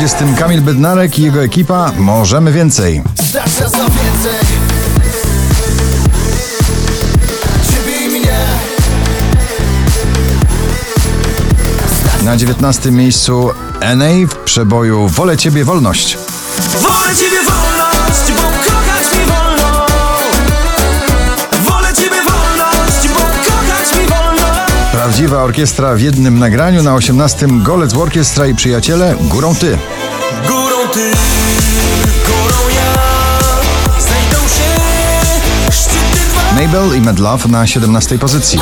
20 Kamil Bednarek i jego ekipa Możemy Więcej. Na 19 miejscu NA w przeboju Wolę Ciebie Wolność. Wolę Ciebie wolność, Prawdziwa orkiestra w jednym nagraniu. Na 18 Golec Orkiestra i Przyjaciele Górą Ty. Górą Ty, górą ja. Znajdą się szczyty dwa. Mabel i Mad Love na 17 pozycji.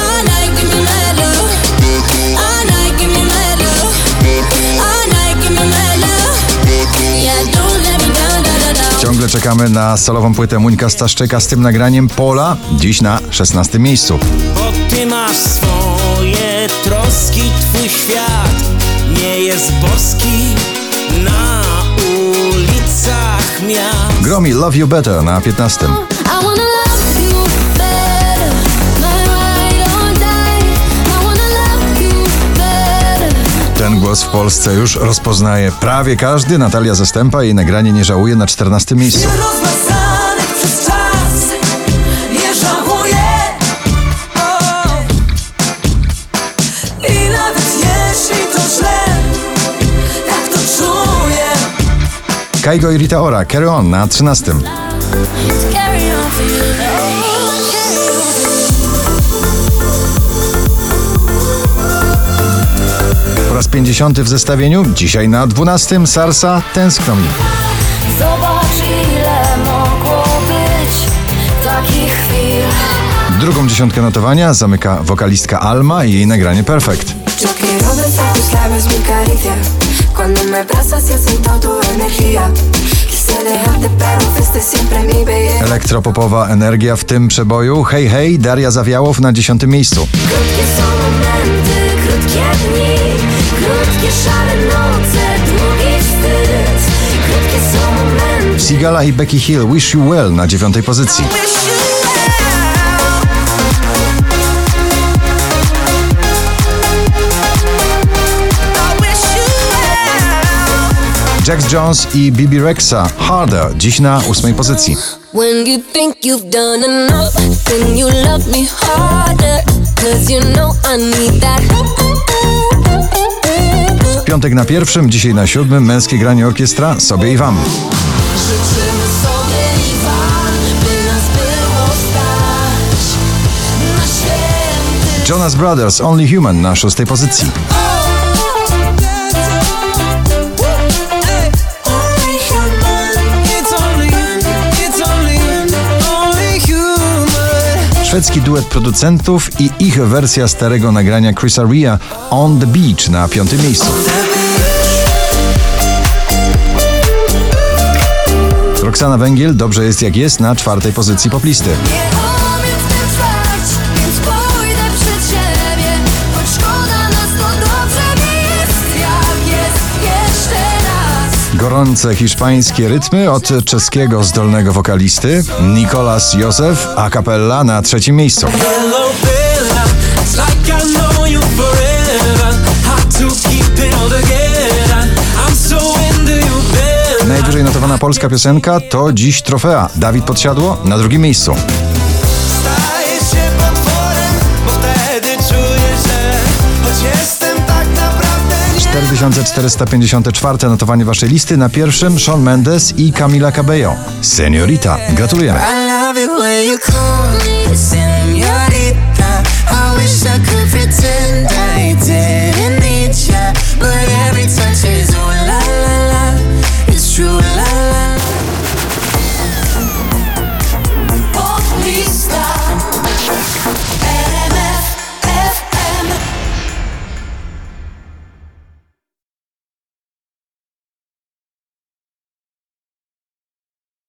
Ciągle czekamy na solową płytę Muńka Staszczyka z tym nagraniem Pola, dziś na 16 miejscu. Bo Ty masz swoje troski, Twój świat nie jest boski Na ulicach miast Gromi Love You Better na 15. I wanna love you better. My ride or die. I wanna love you better. Ten głos w Polsce już rozpoznaje prawie każdy. Natalia Zastępa jej nagranie nie żałuje na 14 miejscu. Kaigo i Rita Ora, Carry On na 13. Carry on for you. Po raz 50 w zestawieniu, dzisiaj na 12 Sarsa Tęskno mi. Zobacz, ile mogło być takich chwil. Drugą dziesiątkę notowania zamyka wokalistka Alma i jej nagranie Perfect. Cuando me abrazas y siento tu energía. Elektropopowa energia w tym przeboju. Hej, hej, Daria Zawiałow na 10 miejscu. Krótkie są momenty, krótkie dni, krótkie szare noce, długi wstyd. Krótkie są momenty. Sigala i Becky Hill, Wish You Well na 9 pozycji. Jax Jones i Bibi Rexa, Harder, dziś na 8 pozycji. When you think you've done enough, then you love me harder. Cause you know I need that. Piątek na pierwszym, dzisiaj na siódmym, męskie granie orkiestra sobie i wam. Życzymy sobie i wam, by nas było stać na święty Jonas Brothers, Only Human na szóstej pozycji. Szwedzki duet producentów i ich wersja starego nagrania Chrisa Ria On the Beach na piątym miejscu. Roxana Węgiel, Dobrze jest jak jest na czwartej pozycji poplisty. Gorące hiszpańskie rytmy od czeskiego zdolnego wokalisty Nicolas Józef a cappella na trzecim miejscu. Najwyżej notowana polska piosenka to dziś trofea. Dawid Podsiadło na drugim miejscu. 4454 notowanie waszej listy. Na pierwszym Shawn Mendes i Camila Cabello. Seniorita. Gratulujemy.